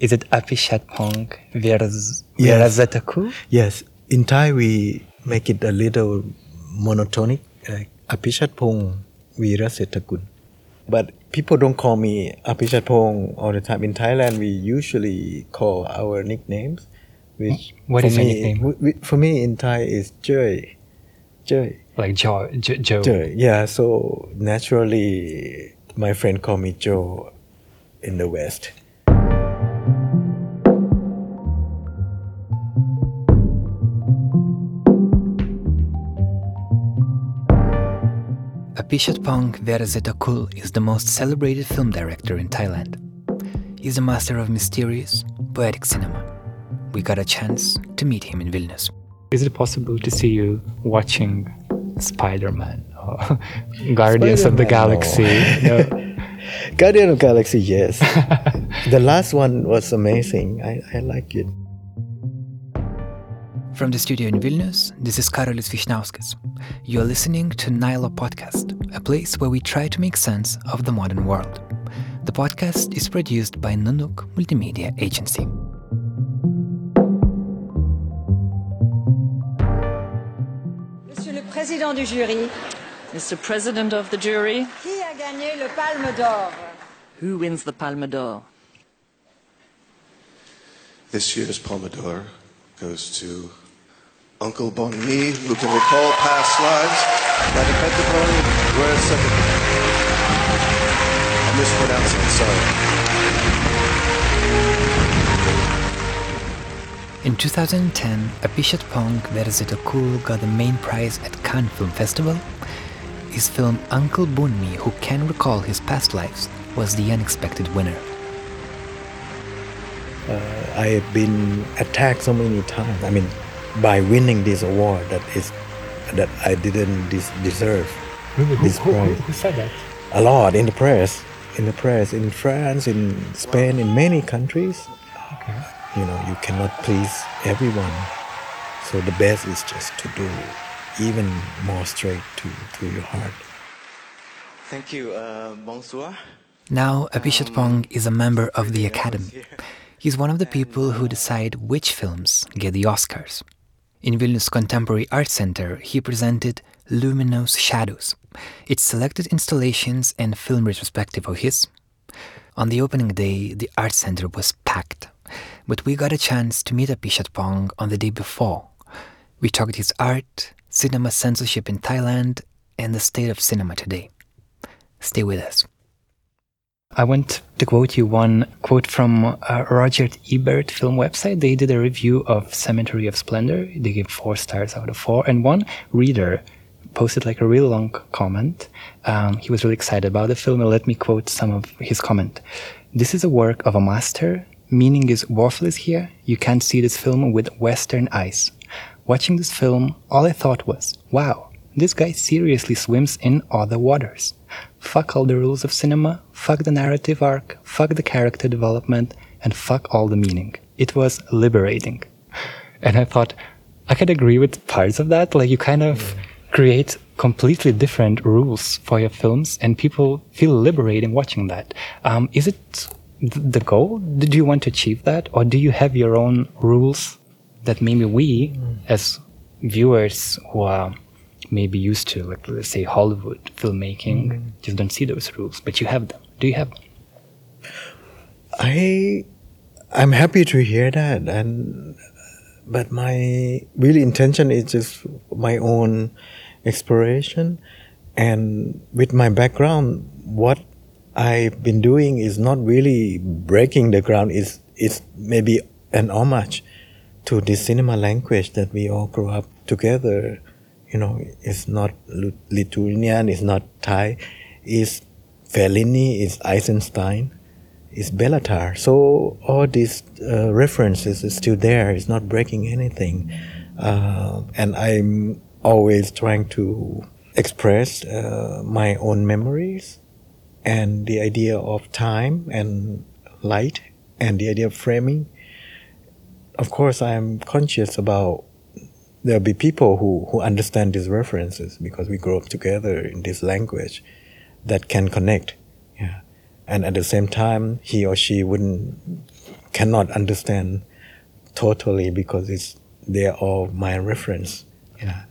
Is it Apichatpong Yes. Virazataku? Yes, in Thai we make it a little monotonic, like Apichatpong Weerasethakul. But people don't call me Apichatpong all the time. In Thailand, we usually call our nicknames, which What for your me, nickname? For me in Thai is Joy. Joy. Like Joe. Jo- Joe. Joy. Yeah, so naturally, my friend call me Joe in the West. Apichatpong Weerasethakul is the most celebrated film director in Thailand. He's a master of mysterious, poetic cinema. We got a chance to meet him in Vilnius. Is it possible to see you watching Spider Man or Guardians of the Galaxy? no. No. Guardian of Galaxy, yes. the last one was amazing. I, I like it. From the studio in Vilnius, this is Karolis Vishnauskas. You're listening to Nilo Podcast, a place where we try to make sense of the modern world. The podcast is produced by Nanook Multimedia Agency. Monsieur le Président du jury, Mr. President of the jury, qui a gagné le Palme d'Or who wins the Palme d'Or? This year's Palme d'Or goes to Uncle Bon Mi, who can recall past lives like a Pentaponi, where I'm mispronouncing, sorry. In 2010, Apichatpong Weerasethakul got the main prize at Cannes Film Festival. His film Uncle Boonmee, Who Can Recall His Past Lives, was the unexpected winner. Uh, I have been attacked so many times. I mean, by winning this award that is that I didn't des- deserve. this prize. Who said that? A lot in the press, in the press, in France, in Spain, in many countries. Okay. You know, you cannot please everyone. So the best is just to do even more straight to, to your heart. Thank you. Uh, bonsoir. Now, Apichatpong is a member of the Academy. He's one of the people who decide which films get the Oscars. In Vilnius Contemporary Art Center, he presented Luminous Shadows, its selected installations and film retrospective of his. On the opening day, the art center was packed, but we got a chance to meet Apichatpong on the day before. We talked his art, cinema censorship in Thailand, and the state of cinema today. Stay with us. I want to quote you one quote from uh, Roger Ebert film website. They did a review of Cemetery of Splendor. They gave four stars out of four, and one reader posted like a real long comment. Um, he was really excited about the film. and Let me quote some of his comment. This is a work of a master. Meaning is worthless here. You can't see this film with Western eyes. Watching this film, all I thought was, wow, this guy seriously swims in other waters. Fuck all the rules of cinema, fuck the narrative arc, fuck the character development, and fuck all the meaning. It was liberating. And I thought, I could agree with parts of that. Like, you kind of create completely different rules for your films, and people feel liberating watching that. Um, is it the goal? Do you want to achieve that? Or do you have your own rules that maybe we, as viewers who are maybe used to, like let's say Hollywood filmmaking, mm. just don't see those rules, but you have them. Do you have them? I I'm happy to hear that and but my real intention is just my own exploration and with my background what I've been doing is not really breaking the ground is it's maybe an homage to the cinema language that we all grew up together you know it's not Lithuanian it's not Thai it's Fellini it's Eisenstein is Béla Tarr. So all these uh, references is still there. It's not breaking anything, uh, and I'm always trying to express uh, my own memories and the idea of time and light and the idea of framing. Of course, I'm conscious about there'll be people who, who understand these references because we grew up together in this language that can connect. Yeah. And at the same time, he or she wouldn't cannot understand totally because it's they are all my reference. Yeah,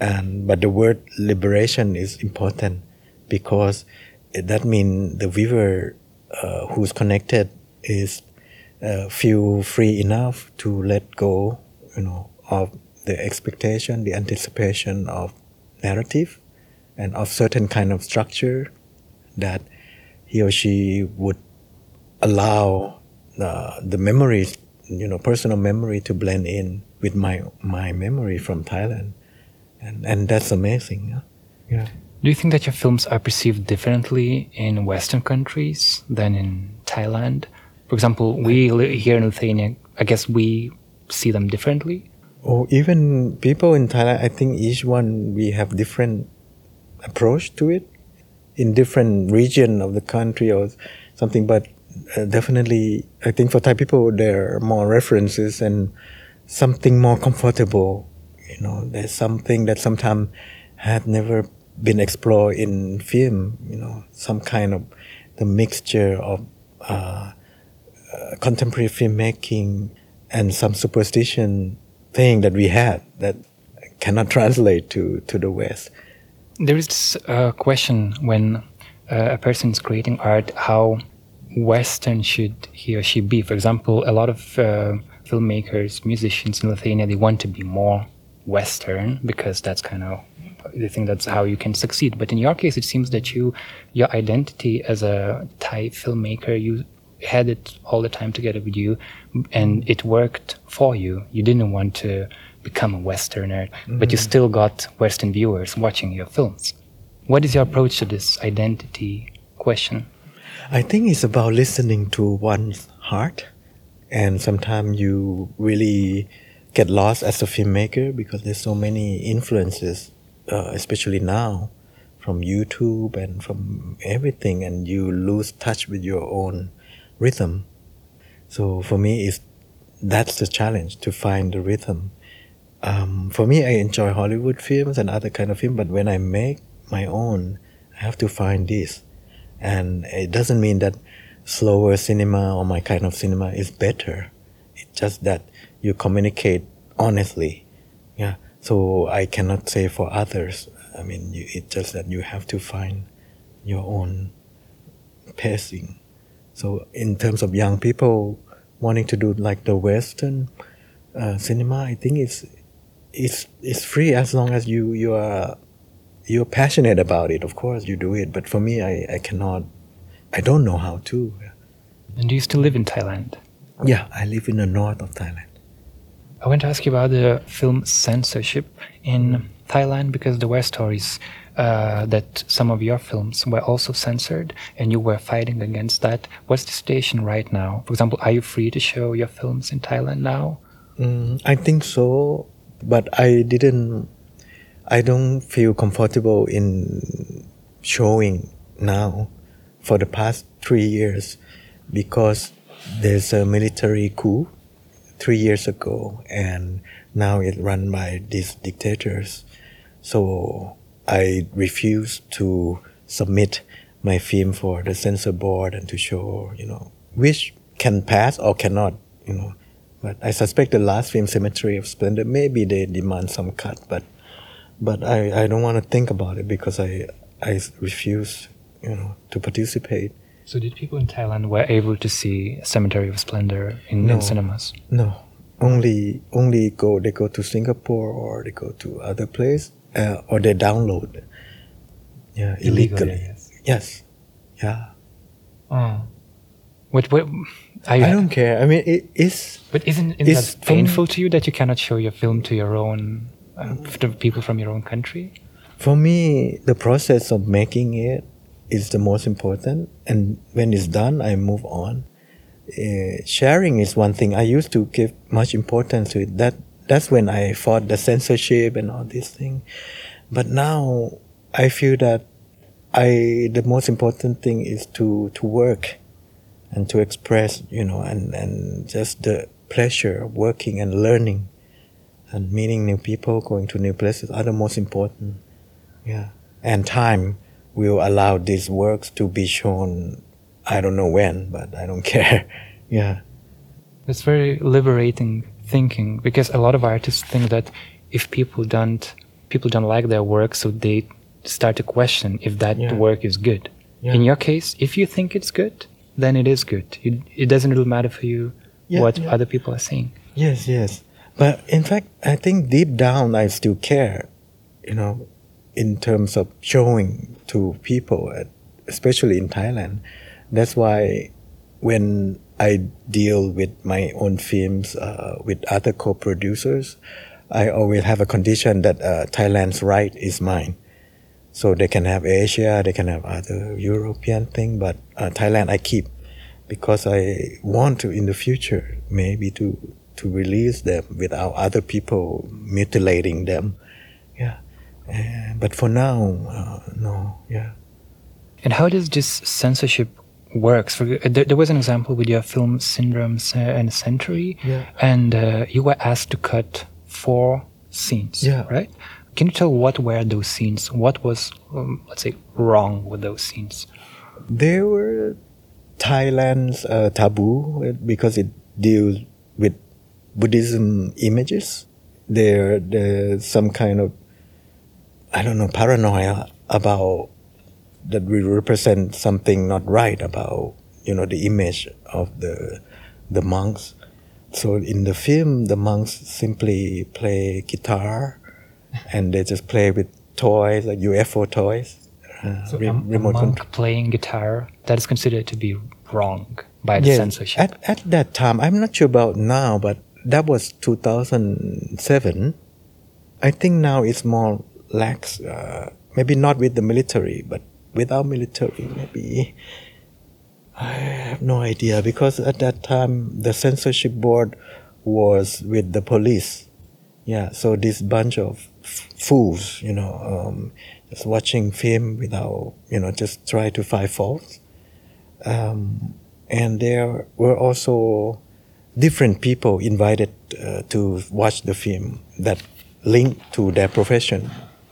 and but the word liberation is important because that means the viewer uh, who's connected is uh, feel free enough to let go, you know, of the expectation, the anticipation of narrative, and of certain kind of structure that he or she would allow uh, the, the memories, you know, personal memory to blend in with my my memory from Thailand, and and that's amazing. Yeah. yeah. Do you think that your films are perceived differently in Western countries than in Thailand? For example, we here in Lithuania, I guess we see them differently. Or even people in Thailand, I think each one we have different approach to it in different region of the country or something. But uh, definitely, I think for Thai people, there are more references and something more comfortable. You know, there's something that sometimes had never been explored in film. You know, some kind of the mixture of uh, uh, contemporary filmmaking and some superstition thing that we had that cannot translate to to the West. There is this uh, question when uh, a person is creating art, how Western should he or she be? For example, a lot of uh, filmmakers, musicians in Lithuania, they want to be more Western because that's kind of they think that's how you can succeed. But in your case, it seems that you, your identity as a Thai filmmaker, you had it all the time together with you, and it worked for you. You didn't want to become a Westerner, mm-hmm. but you mm-hmm. still got Western viewers watching your films. What is your approach to this identity question? I think it's about listening to one's heart, and sometimes you really get lost as a filmmaker because there's so many influences, uh, especially now, from YouTube and from everything, and you lose touch with your own rhythm. So for me, it's that's the challenge to find the rhythm um, for me, I enjoy Hollywood films and other kind of film, but when I make my own, I have to find this, and it doesn't mean that slower cinema or my kind of cinema is better. It's just that you communicate honestly, yeah. So I cannot say for others. I mean, you, it's just that you have to find your own pacing. So in terms of young people wanting to do like the Western uh, cinema, I think it's it's it's free as long as you you are you're passionate about it. Of course, you do it. But for me, I, I cannot. I don't know how to. And do you still live in Thailand? Yeah, I live in the north of Thailand. I want to ask you about the film censorship in Thailand because there were stories uh, that some of your films were also censored and you were fighting against that. What's the situation right now? For example, are you free to show your films in Thailand now? Mm, I think so but I didn't. I don't feel comfortable in showing now for the past three years because there's a military coup three years ago and now it's run by these dictators. So I refuse to submit my film for the censor board and to show, you know, which can pass or cannot, you know. But I suspect the last film, Cemetery of Splendor, maybe they demand some cut, but but I, I don't want to think about it because I I refuse, you know, to participate. So did people in Thailand were able to see Cemetery of Splendor in, no, in cinemas? No, only only go they go to Singapore or they go to other place uh, or they download. Yeah, illegally. illegally yes. yes. Yeah. Oh. What what I, I don't care. I mean, it is. But isn't, isn't that painful to you that you cannot show your film to your own uh, to people from your own country? For me, the process of making it is the most important, and when it's done, I move on. Uh, sharing is one thing. I used to give much importance to it. That that's when I fought the censorship and all these things. But now I feel that I the most important thing is to to work and to express, you know, and, and just the pleasure of working and learning and meeting new people, going to new places are the most important. Yeah. And time will allow these works to be shown, I don't know when, but I don't care. yeah. It's very liberating thinking because a lot of artists think that if people don't people don't like their work, so they start to question if that Yeah. work is good. Yeah. In your case, if you think it's good, then it is good. You, it doesn't really matter for you Yeah, what other people are saying. Yes, yes. But in fact, I think deep down I still care, you know, in terms of showing to people, especially in Thailand. That's why when I deal with my own films uh, with other co-producers, I always have a condition that uh, Thailand's right is mine. So they can have Asia, they can have other European thing, but uh, Thailand I keep because I want to in the future maybe to to release them without other people mutilating them. Yeah, but for now, uh, no. Yeah. And how does this censorship works? For, uh, there, there was an example with your film Syndromes and Century, Yeah. and uh, you were asked to cut four scenes, Yeah. right? Can you tell what were those scenes? What was, um, let's say, wrong with those scenes? There were Thailand's uh, taboo because it deals with Buddhism images. There, there's some kind of, I don't know, paranoia about that we represent something not right about, you know, the image of the the monks. So in the film, the monks simply play guitar, and they just play with toys like UFO toys. Uh, So re- a, a monk control. playing guitar that is considered to be wrong by the Yes, censorship. At, at that time, I'm not sure about now, but that was 2007. I think now it's more lax. Uh, maybe not with the military, but without military, maybe. I have no idea because at that time the censorship board was with the police. Yeah, so this bunch of fools, you know, um, just watching film without, you know, just try to find faults. Um, and there were also different people invited uh, to watch the film that linked to their profession.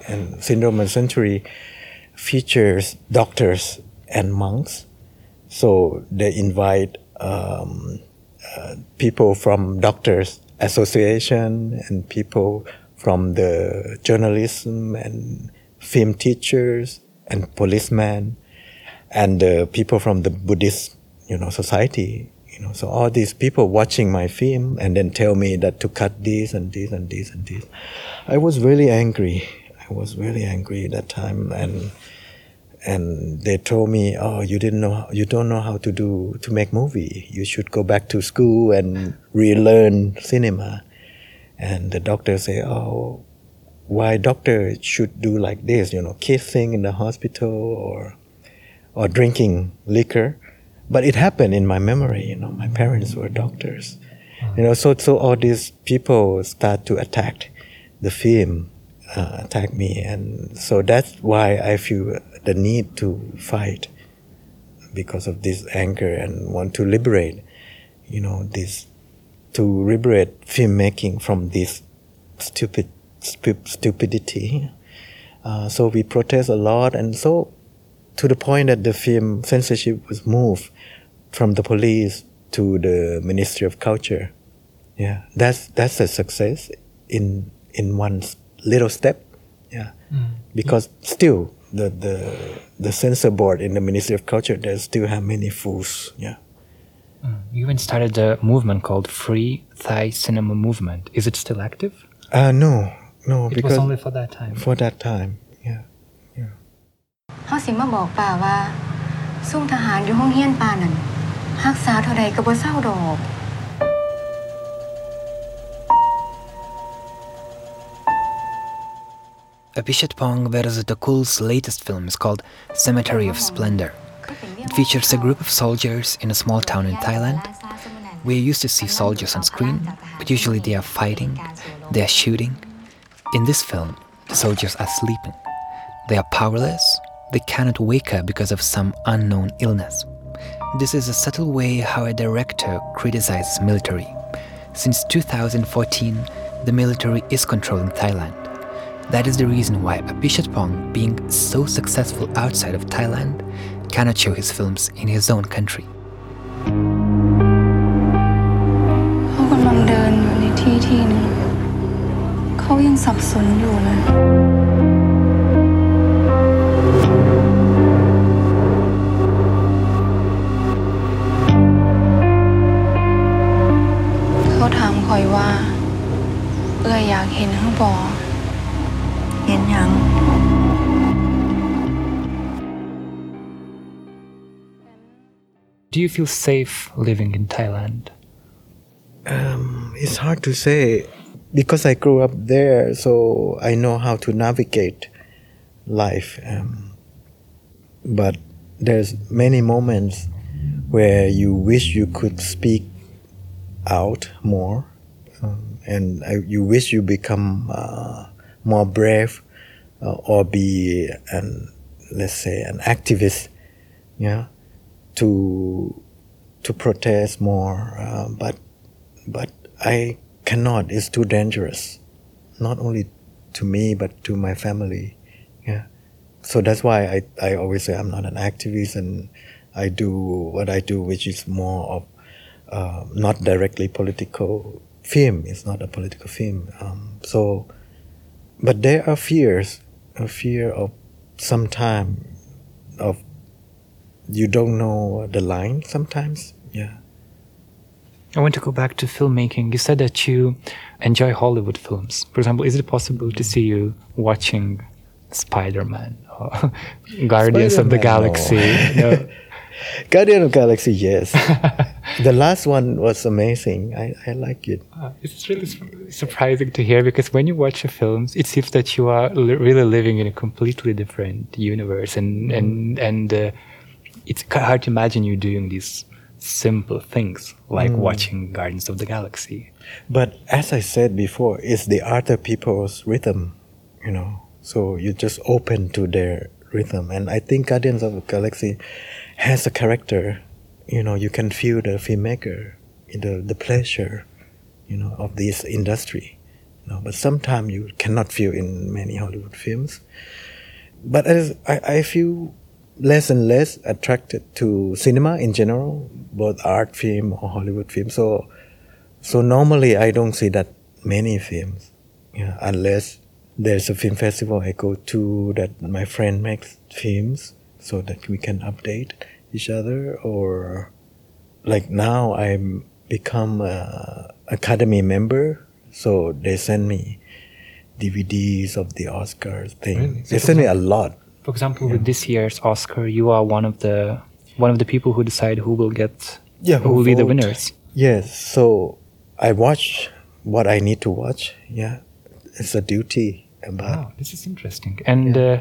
And Syndrome and Century features doctors and monks. So they invite um, uh, people from doctors association and people from the journalism and film teachers and policemen and uh, people from the Buddhist, you know, society. You know, so all these people watching my film and then tell me that to cut this and this and this and this. I was really angry. I was really angry that time, and and they told me, "Oh, you didn't know, you don't know how to do to make movie. You should go back to school and relearn cinema." And the doctor say, "Oh, why doctor should do like this? You know, kissing in the hospital or or drinking liquor." But it happened in my memory. You know, my parents were doctors. You know, so so all these people start to attack the film, uh, attack me, and so that's why I feel the need to fight because of this anger and want to liberate, you know, this to liberate filmmaking from this stupid stu- stupidity. Uh, so we protest a lot, and so to the point that the film censorship was moved from the police to the Ministry of Culture. Yeah, that's that's a success in in one little step. Yeah, because still the the the censor board in the Ministry of Culture they still have many fools. Yeah. You even started a movement called Free Thai Cinema Movement. Is it still active? Uh no, no, It because was only for that time. for that time. Yeah. เฮาสิมาบอกป่าว่า ซุ่มทหารอยู่ห้องเฮียนป่านั่นรักษาเท่าใดก็บ่เศร้าดอก Apichatpong Weerasethakul's latest film is called Cemetery of Splendor. It features a group of soldiers in a small town in Thailand. We used to see soldiers on screen, but usually they are fighting, they are shooting. In this film, the soldiers are sleeping. They are powerless, they cannot wake up because of some unknown illness. This is a subtle way how a director criticizes military. Since 2014, the military is controlling Thailand. That is the reason why Apichatpong, being so successful outside of Thailand, cannot show his films in his own country. เขากำลังเดินอยู่ในที่ที่หนึ่งเขายังสับสนอยู่เลยเขาถามคอยว่า เอื้ออยากเห็นข้างบอ Do you feel safe living in Thailand? Um, it's hard to say because I grew up there, so I know how to navigate life. Um, but there's many moments where you wish you could speak out more, um, and I, you wish you become uh, more brave uh, or be an let's say an activist, yeah, to to protest more. Uh, but but I cannot. It's too dangerous, not only to me but to my family. Yeah, so that's why I, I always say I'm not an activist and I do what I do, which is more of uh, not directly political film. It's not a political film. Um, so, but there are fears, a fear of some time of you don't know the line sometimes. Yeah. I want to go back to filmmaking. You said that you enjoy Hollywood films. For example, is it possible to see you watching Spider Man or Guardians of the Galaxy? no. No. Guardian of Galaxy, yes. the last one was amazing. I, I like it. Uh, It's really sur- surprising to hear because when you watch the films, it seems that you are li- really living in a completely different universe, and and and uh, it's hard to imagine you doing these simple things like hmm. watching Guardians of the Galaxy. But as I said before, it's the other people's rhythm, you know. So you just open to their rhythm, and I think Guardians of the Galaxy has a character. You know, you can feel the filmmaker, the the pleasure, you know, of this industry. You know, but sometimes you cannot feel in many Hollywood films. But as I, I feel less and less attracted to cinema in general, both art film or Hollywood film. So so normally I don't see that many films, yeah, unless there's a film festival I go to that my friend makes films so that we can update each other or like now I'm become a academy member so they send me DVDs of the Oscars thing. Really? They send me a lot. For example, with this year's Oscar, you are one of the one of the people who decide who will get Yeah, who who will be the winners. Yes, so I watch what I need to watch. Yeah, it's a duty. But Wow, this is interesting. And uh,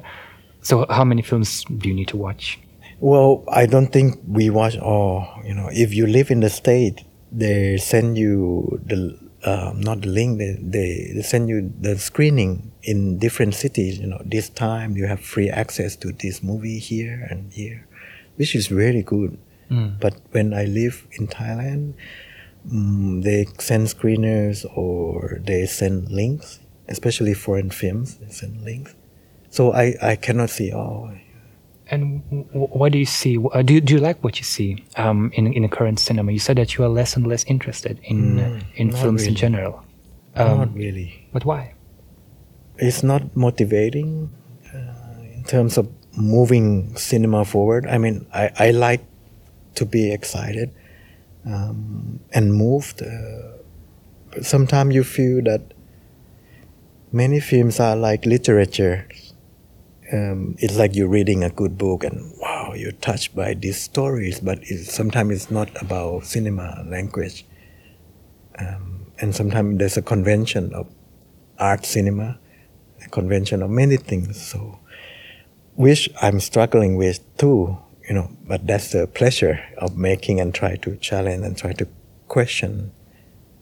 so, how many films do you need to watch? Well, I don't think we watch all. You know, if you live in the state, they send you the um, not the link. They, they they send you the screening in different cities. You know, this time you have free access to this movie here and here, which is really good. But when I live in Thailand, mm, they send screeners or they send links, especially foreign films. They send links, so I I cannot see all. And what do you see? Uh, do, you- do you like what you see um, in in the current cinema? You said that you are less and less interested in uh, in films in general. Um, not really. But why? it's not motivating uh, in terms of moving cinema forward. I mean, I, I like to be excited um, and moved. Uh, sometimes you feel that many films are like literature. Um, it's like you're reading a good book and wow, you're touched by these stories, but it's, sometimes it's not about cinema language. Um, and sometimes there's a convention of art cinema a convention of many things. So, which I'm struggling with too, you know. But that's the pleasure of making and try to challenge and try to question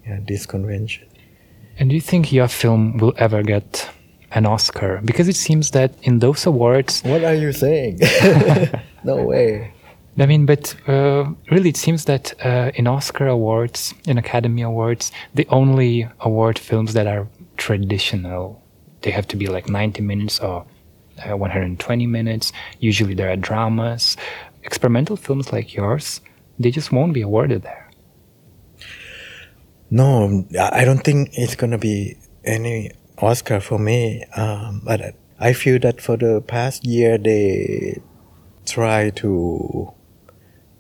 yeah, this convention. And do you think your film will ever get an Oscar? Because it seems that in those awards, What are you saying? no way. I mean, but uh, really, it seems that uh, in Oscar awards, in Academy awards, the only award films that are traditional. They have to be like 90 minutes or uh, 120 minutes. Usually, there are dramas. Experimental films like yours, they just won't be awarded there. No, I I don't think it's gonna be any Oscar for me, um, but I feel that for the past year they try to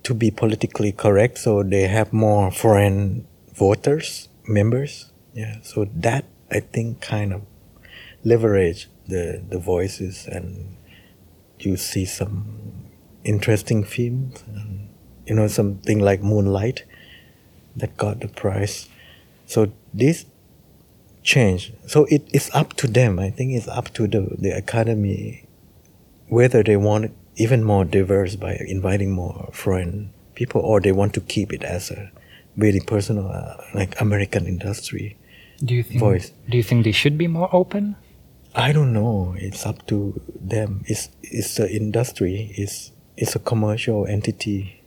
to be politically correct, so they have more foreign voters members. Yeah, so that I think kind of leverage the the voices, and you see some interesting films, and, you know, something like Moonlight that got the prize. So this change. So it, it is up to them. I think it's up to the, the academy whether they want even more diverse by inviting more foreign people or they want to keep it as a very personal, uh, like American industry Do you think? voice. Do you think they should be more open? I don't know. It's up to them. It's it's the industry. It's it's a commercial entity.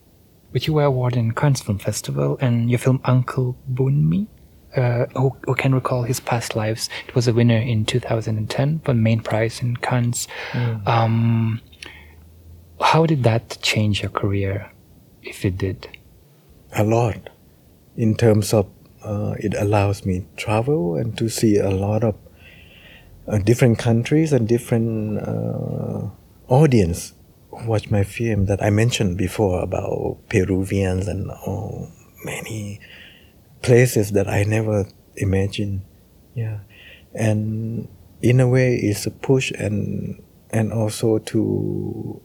But you were awarded in Cannes Film Festival, and your film Uncle Boonmee, uh, who, who can recall his past lives, it was a winner in 2010 for the main prize in Cannes. Um, how did that change your career, if it did? a lot in terms of uh, it allows me to travel and to see a lot of uh, different countries and different uh, audience watch my film that I mentioned before about Peruvians and oh, many places that I never imagined. Yeah, and in a way, it's a push and and also to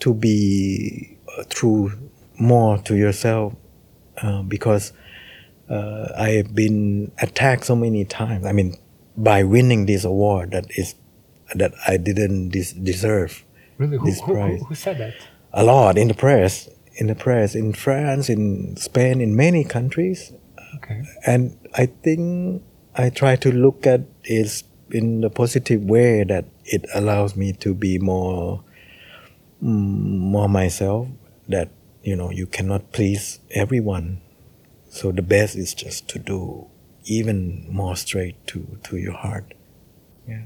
to be uh, true more to yourself uh, because uh, I've been attacked so many times. I mean, by winning this award that is that I didn't des- deserve. Really, who, This who, who, who said that? A lot in the press, in the press, in France, in Spain, in many countries, Okay. and I think I try to look at it in a positive way that it allows me to be more, mm, more myself. That you know you cannot please everyone, so the best is just to do even more straight to to your heart. Yeah,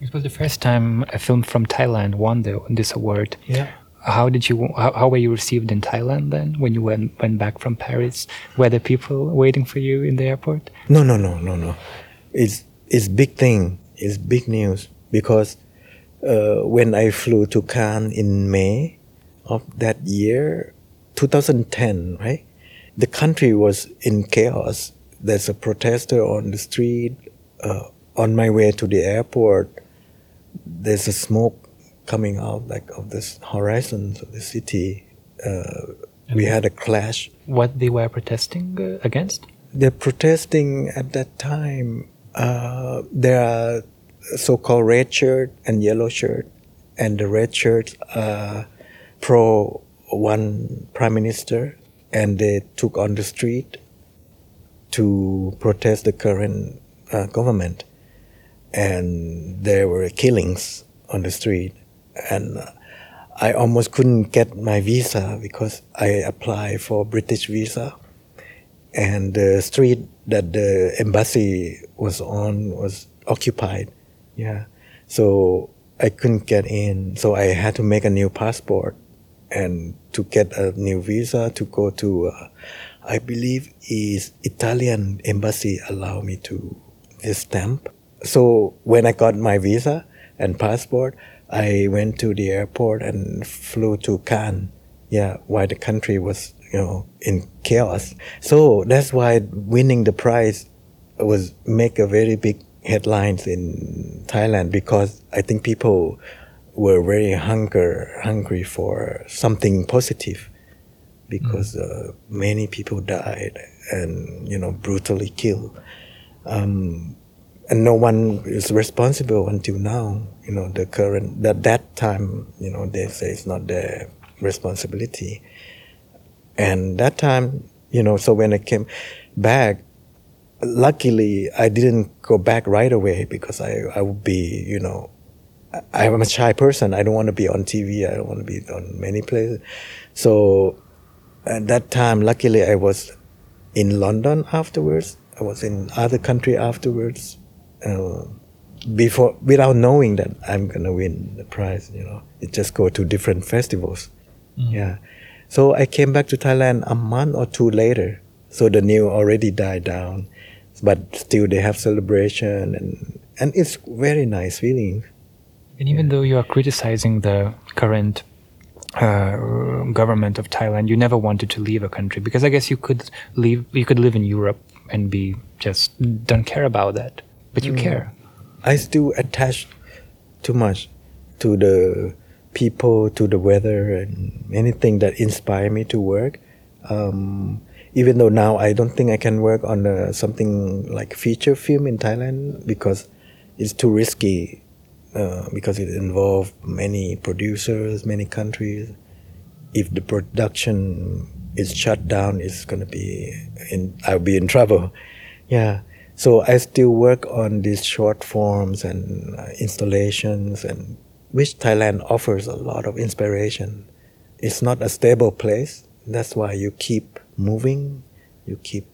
It was the first time a film from Thailand won the, this award. Yeah. How did you? How, how were you received in Thailand then when you went went back from Paris? Were there people waiting for you in the airport? No, no, no, no, no. It's it's big thing. It's big news because uh, when I flew to Cannes in May of that year, 2010, right? The country was in chaos. There's a protester on the street. Uh, on my way to the airport, there's a smoke coming out like of this horizon of the city. Uh, we had a clash What they were protesting uh, against? they're protesting at that time. Uh, there are so-called red shirt and yellow shirt, and the red shirts are pro one prime minister, and they took on the street to protest the current uh, government, and there were killings on the street, and I almost couldn't get my visa because I applied for British visa and the street that the embassy was on was occupied. Yeah, so I couldn't get in. So I had to make a new passport and to get a new visa to go to. Uh, I believe is Italian embassy allow me to this stamp. So when I got my visa and passport, I went to the airport and flew to Cannes. Yeah, while the country was you know in chaos. So that's why winning the prize was make a very big headlines in Thailand because I think people were very hunger hungry for something positive because uh, many people died and you know brutally killed um, and no one is responsible until now you know the current that that time you know they say it's not their responsibility. And that time you know so when i came back luckily i didn't go back right away because i i would be you know I- i'm a shy person. I don't want to be on tv i don't want to be on many places. So at that time luckily i was in london afterwards. I was in other country afterwards. Uh, before without knowing that i'm gonna win the prize you know. It just go to different festivals. Yeah. So i came back to thailand a month or two later. So the news already died down but still they have celebration and and it's very nice feeling. And even though you are criticizing the current uh, government of Thailand, you never wanted to leave a country because I guess you could leave, you could live in Europe and be just don't care about that, but you care. I still attach too much to the people, to the weather, and anything that inspire me to work. Um, even though now I don't think I can work on something like feature film in Thailand because it's too risky. Uh, because it involves many producers, many countries. If the production is shut down, it's gonna be in. I'll be in trouble. Yeah. So I still work on these short forms and uh, installations, and which Thailand offers a lot of inspiration. It's not a stable place. That's why you keep moving, you keep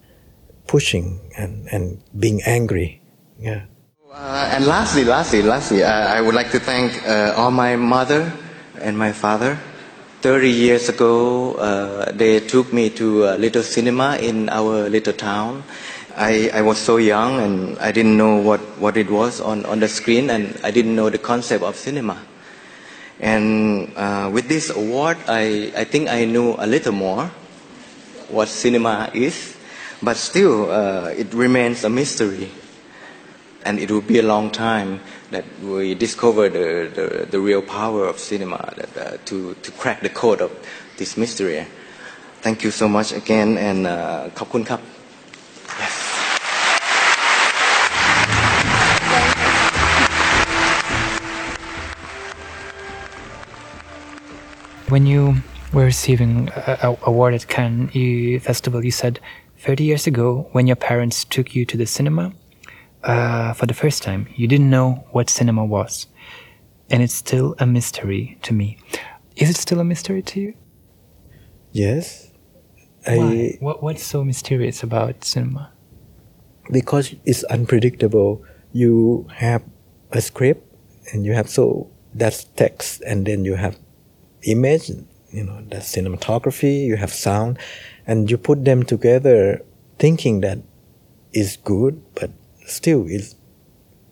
pushing, and and being angry. Yeah. Uh, and lastly, lastly, lastly, uh, I would like to thank uh, all my mother and my father. 30 years ago, uh, they took me to a little cinema in our little town. I, I was so young and I didn't know what, what it was on, on the screen and I didn't know the concept of cinema. And uh, with this award, I, I think I knew a little more what cinema is, but still uh, it remains a mystery and it will be a long time that we discover the, the, the real power of cinema that, uh, to, to crack the code of this mystery. Thank you so much again and uh, ขอบคุณครับ When you were receiving a, a award at Cannes you- Festival, you said 30 years ago, when your parents took you to the cinema uh, for the first time, you didn't know what cinema was, and it's still a mystery to me. Is it still a mystery to you? Yes. Why? I What, what's so mysterious about cinema? because it's unpredictable. You have a script and you have so that's text and then you have image, you know, that's cinematography, you have sound, and you put them together thinking that is good, but still it's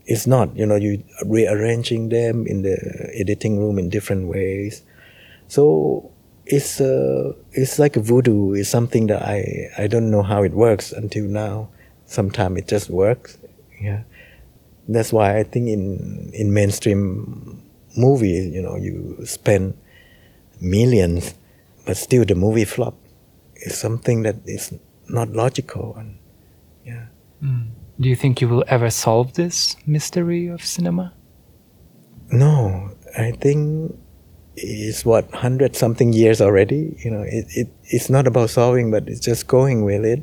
it's not. You know, you rearranging them in the editing room in different ways. So it's uh, it's like a voodoo. It's something that I I don't know how it works until now. Sometimes it just works. Yeah, that's why I think in in mainstream movies, you know, you spend millions, but still the movie flop. is something that is not logical. And yeah, hmm. Do you think you will ever solve this mystery of cinema? no, I think it's what hundred something years already. You know, it, it it's not about solving, but it's just going with it,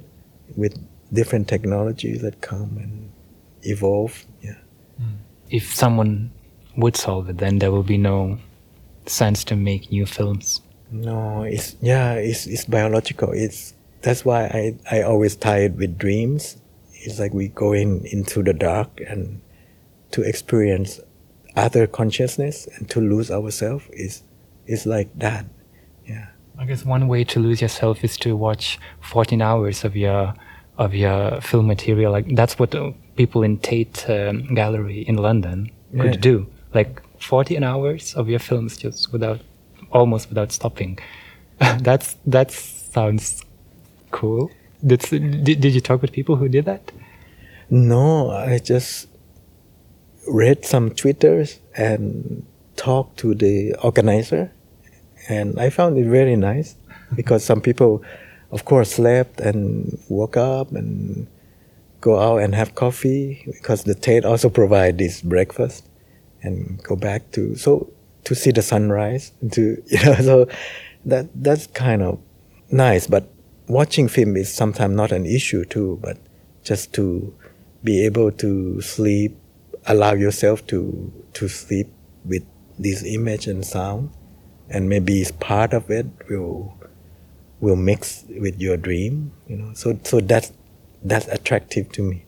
with different technologies that come and evolve. Yeah. Hmm. If someone would solve it, then there will be no sense to make new films. No, it's yeah, it's it's biological. It's that's why I I always tie it with dreams. It's like we go in into the dark and to experience other consciousness and to lose ourselves is is like that. Yeah. I guess one way to lose yourself is to watch 14 hours of your of your film material. Like that's what people in Tate um, Gallery in London could Yeah. do. Like 14 hours of your films just without almost without stopping. that's that sounds cool. That's, did, did you talk with people who did that? No, I just read some twitters and talked to the organizer, and I found it very nice because some people, of course, slept and woke up and go out and have coffee because the Tate also provide this breakfast and go back to so to see the sunrise and to you know so that that's kind of nice but watching film is sometimes not an issue too but just to be able to sleep allow yourself to to sleep with this image and sound and maybe it's part of it will will mix with your dream you know so so that's that's attractive to me.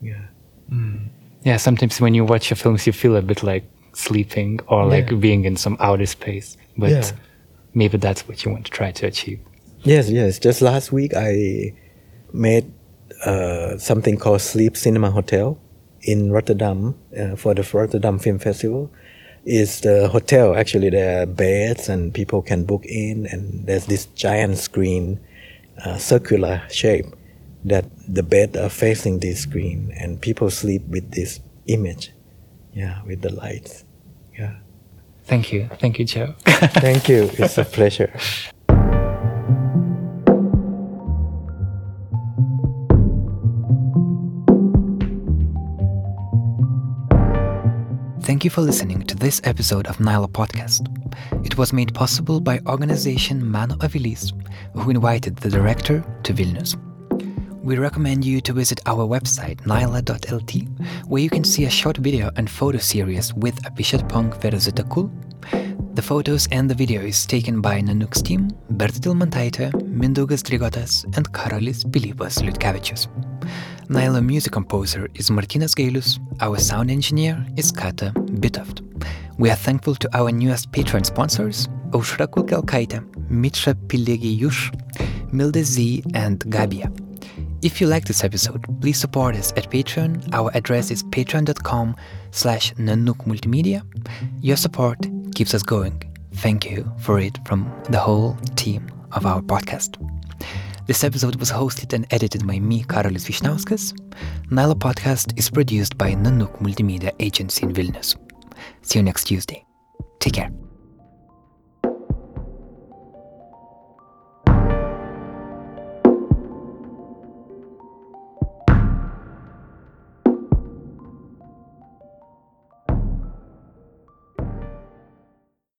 Yeah mm. Yeah, sometimes when you watch your films, you feel a bit like sleeping or like Yeah. being in some outer space. But Yeah. maybe that's what you want to try to achieve. Yes, yes. Just last week, I made uh, something called Sleep Cinema Hotel in Rotterdam uh, for the Rotterdam Film Festival. Is the hotel actually there are beds and people can book in and there's this giant screen, uh, circular shape that the bed are facing this screen and people sleep with this image, yeah, with the lights, yeah. Thank you. Thank you, Joe. Thank you. It's a pleasure. Thank you for listening to this episode of Nyla Podcast. It was made possible by organization Meno Avilys, who invited the director to Vilnius. We recommend you to visit our website nyla.lt, where you can see a short video and photo series with Apichatpong Weerasethakul The photos and the video is taken by Nanuk's team, Bertil Tilmantaitė, Mindaugas Drigotas, and Karolis Pilypas Liutkevičius. Nyla music composer is Martinas Gailius, our sound engineer is Kata Bitoft. We are thankful to our newest Patreon sponsors, Aušra Kulkelkaitė, Mitra Pilegijus, Milda Z, and Gabia. If you like this episode, please support us at Patreon. Our address is patreon.com slash nanukmultimedia. Your support keeps us going. Thank you for it from the whole team of our podcast. This episode was hosted and edited by me, Karolis Vyšniauskas. Nyla Podcast is produced by Nanuk Multimedia Agency in Vilnius. See you next Tuesday. Take care.